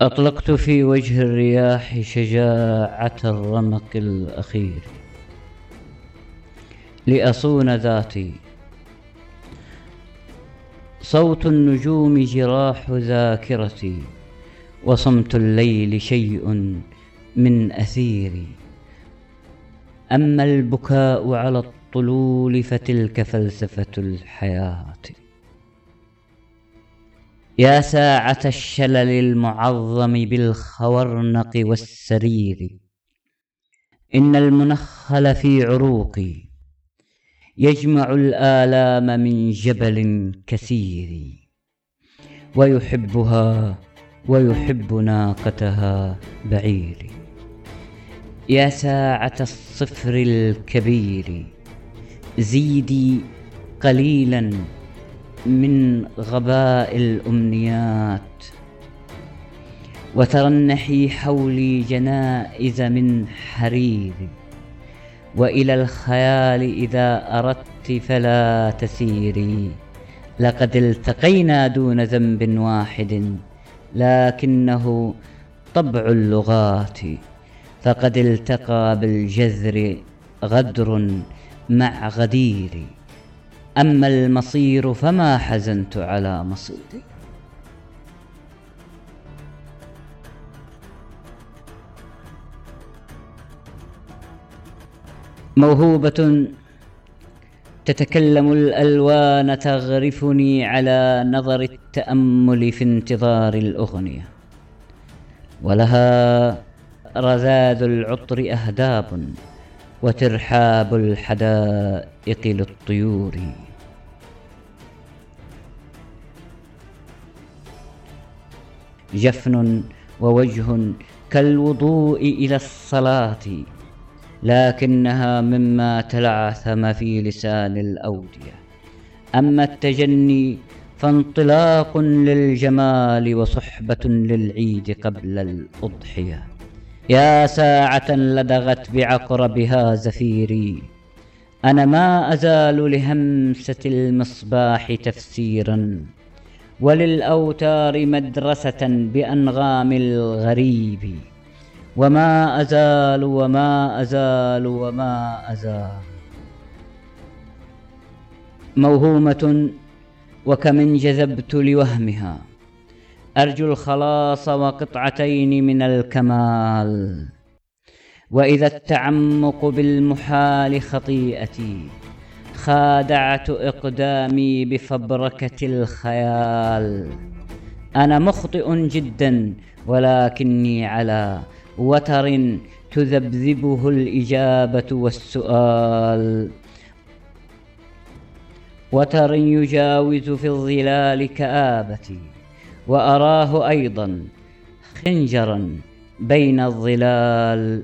أطلقت في وجه الرياح شجاعة الرمق الأخير. لأصون ذاتي. صوت النجوم جراح ذاكرتي وصمت الليل شيء من أثيري. أما البكاء على الطلول فتلك فلسفة الحياة. يا ساعة الشلل المعظم بالخورنق والسرير. إن المنخل في عروقي يجمع الآلام من جبل كثير. ويحبها ويحب ناقتها بعيري يا ساعة الصفر الكبير زيدي قليلا من غباء الأمنيات. وترنحي حولي جنائز من حرير وإلى الخيال إذا أردت فلا تسيري لقد التقينا دون ذنب واحد لكنه طبع اللغات. فقد التقى بالجذر غدر مع غدير أما المصير فما حزنت على مصيري موهوبة تتكلم الألوان تغرفني على نظر التأمل في انتظار الأغنية ولها رذاذ العطر أهداب وترحاب الحدائق للطيور. جفن ووجه كالوضوء إلى الصلاة لكنها مما تلعثم في لسان الأودية. أما التجني فانطلاق للجمال وصحبة للعيد قبل الأضحية. يا ساعة لدغت بعقربها زفيري. أنا ما أزال لهمسة المصباح تفسيرا. وللأوتار مدرسة بأنغام الغريب. وما أزال وما أزال وما أزال. موهومة وكم انجذبت لوهمها. أرجو الخلاص وقطعتين من الكمال. وإذا التعمق بالمحال خطيئتي خادعت إقدامي بفبركة الخيال. أنا مخطئ جدا ولكني على وتر تذبذبه الإجابة والسؤال. وتر يجاوز في الظلال كآبتي وأراه أيضا خنجرا بين الظلال.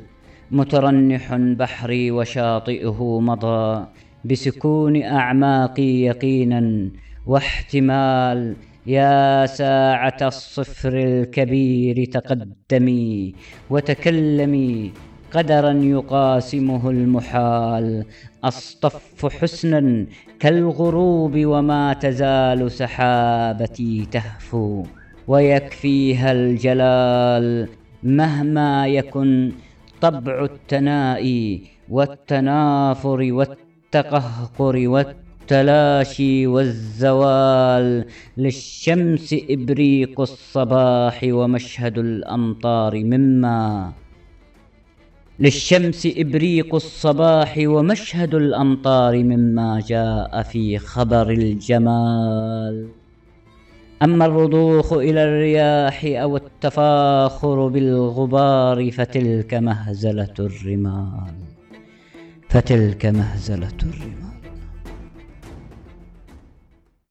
مترنح بحري وشاطئه مضى بسكون أعماقي يقينا واحتمال يا ساعة الصفر الكبير تقدمي وتكلمي قدرا يقاسمه المحال أصطف حسنا كالغروب وما تزال سحابتي تهفو ويكفيها الجلال مهما يكن طبع التنائي والتنافر والتقهقر والتلاشي والزوال للشمس إبريق الصباح ومشهد الأمطار مما للشمس إبريق الصباح ومشهد الأمطار مما جاء في خبر الجمال. أما الرضوخ إلى الرياح أو التفاخر بالغبار فتلك مهزلة الرمال. فتلك مهزلة الرمال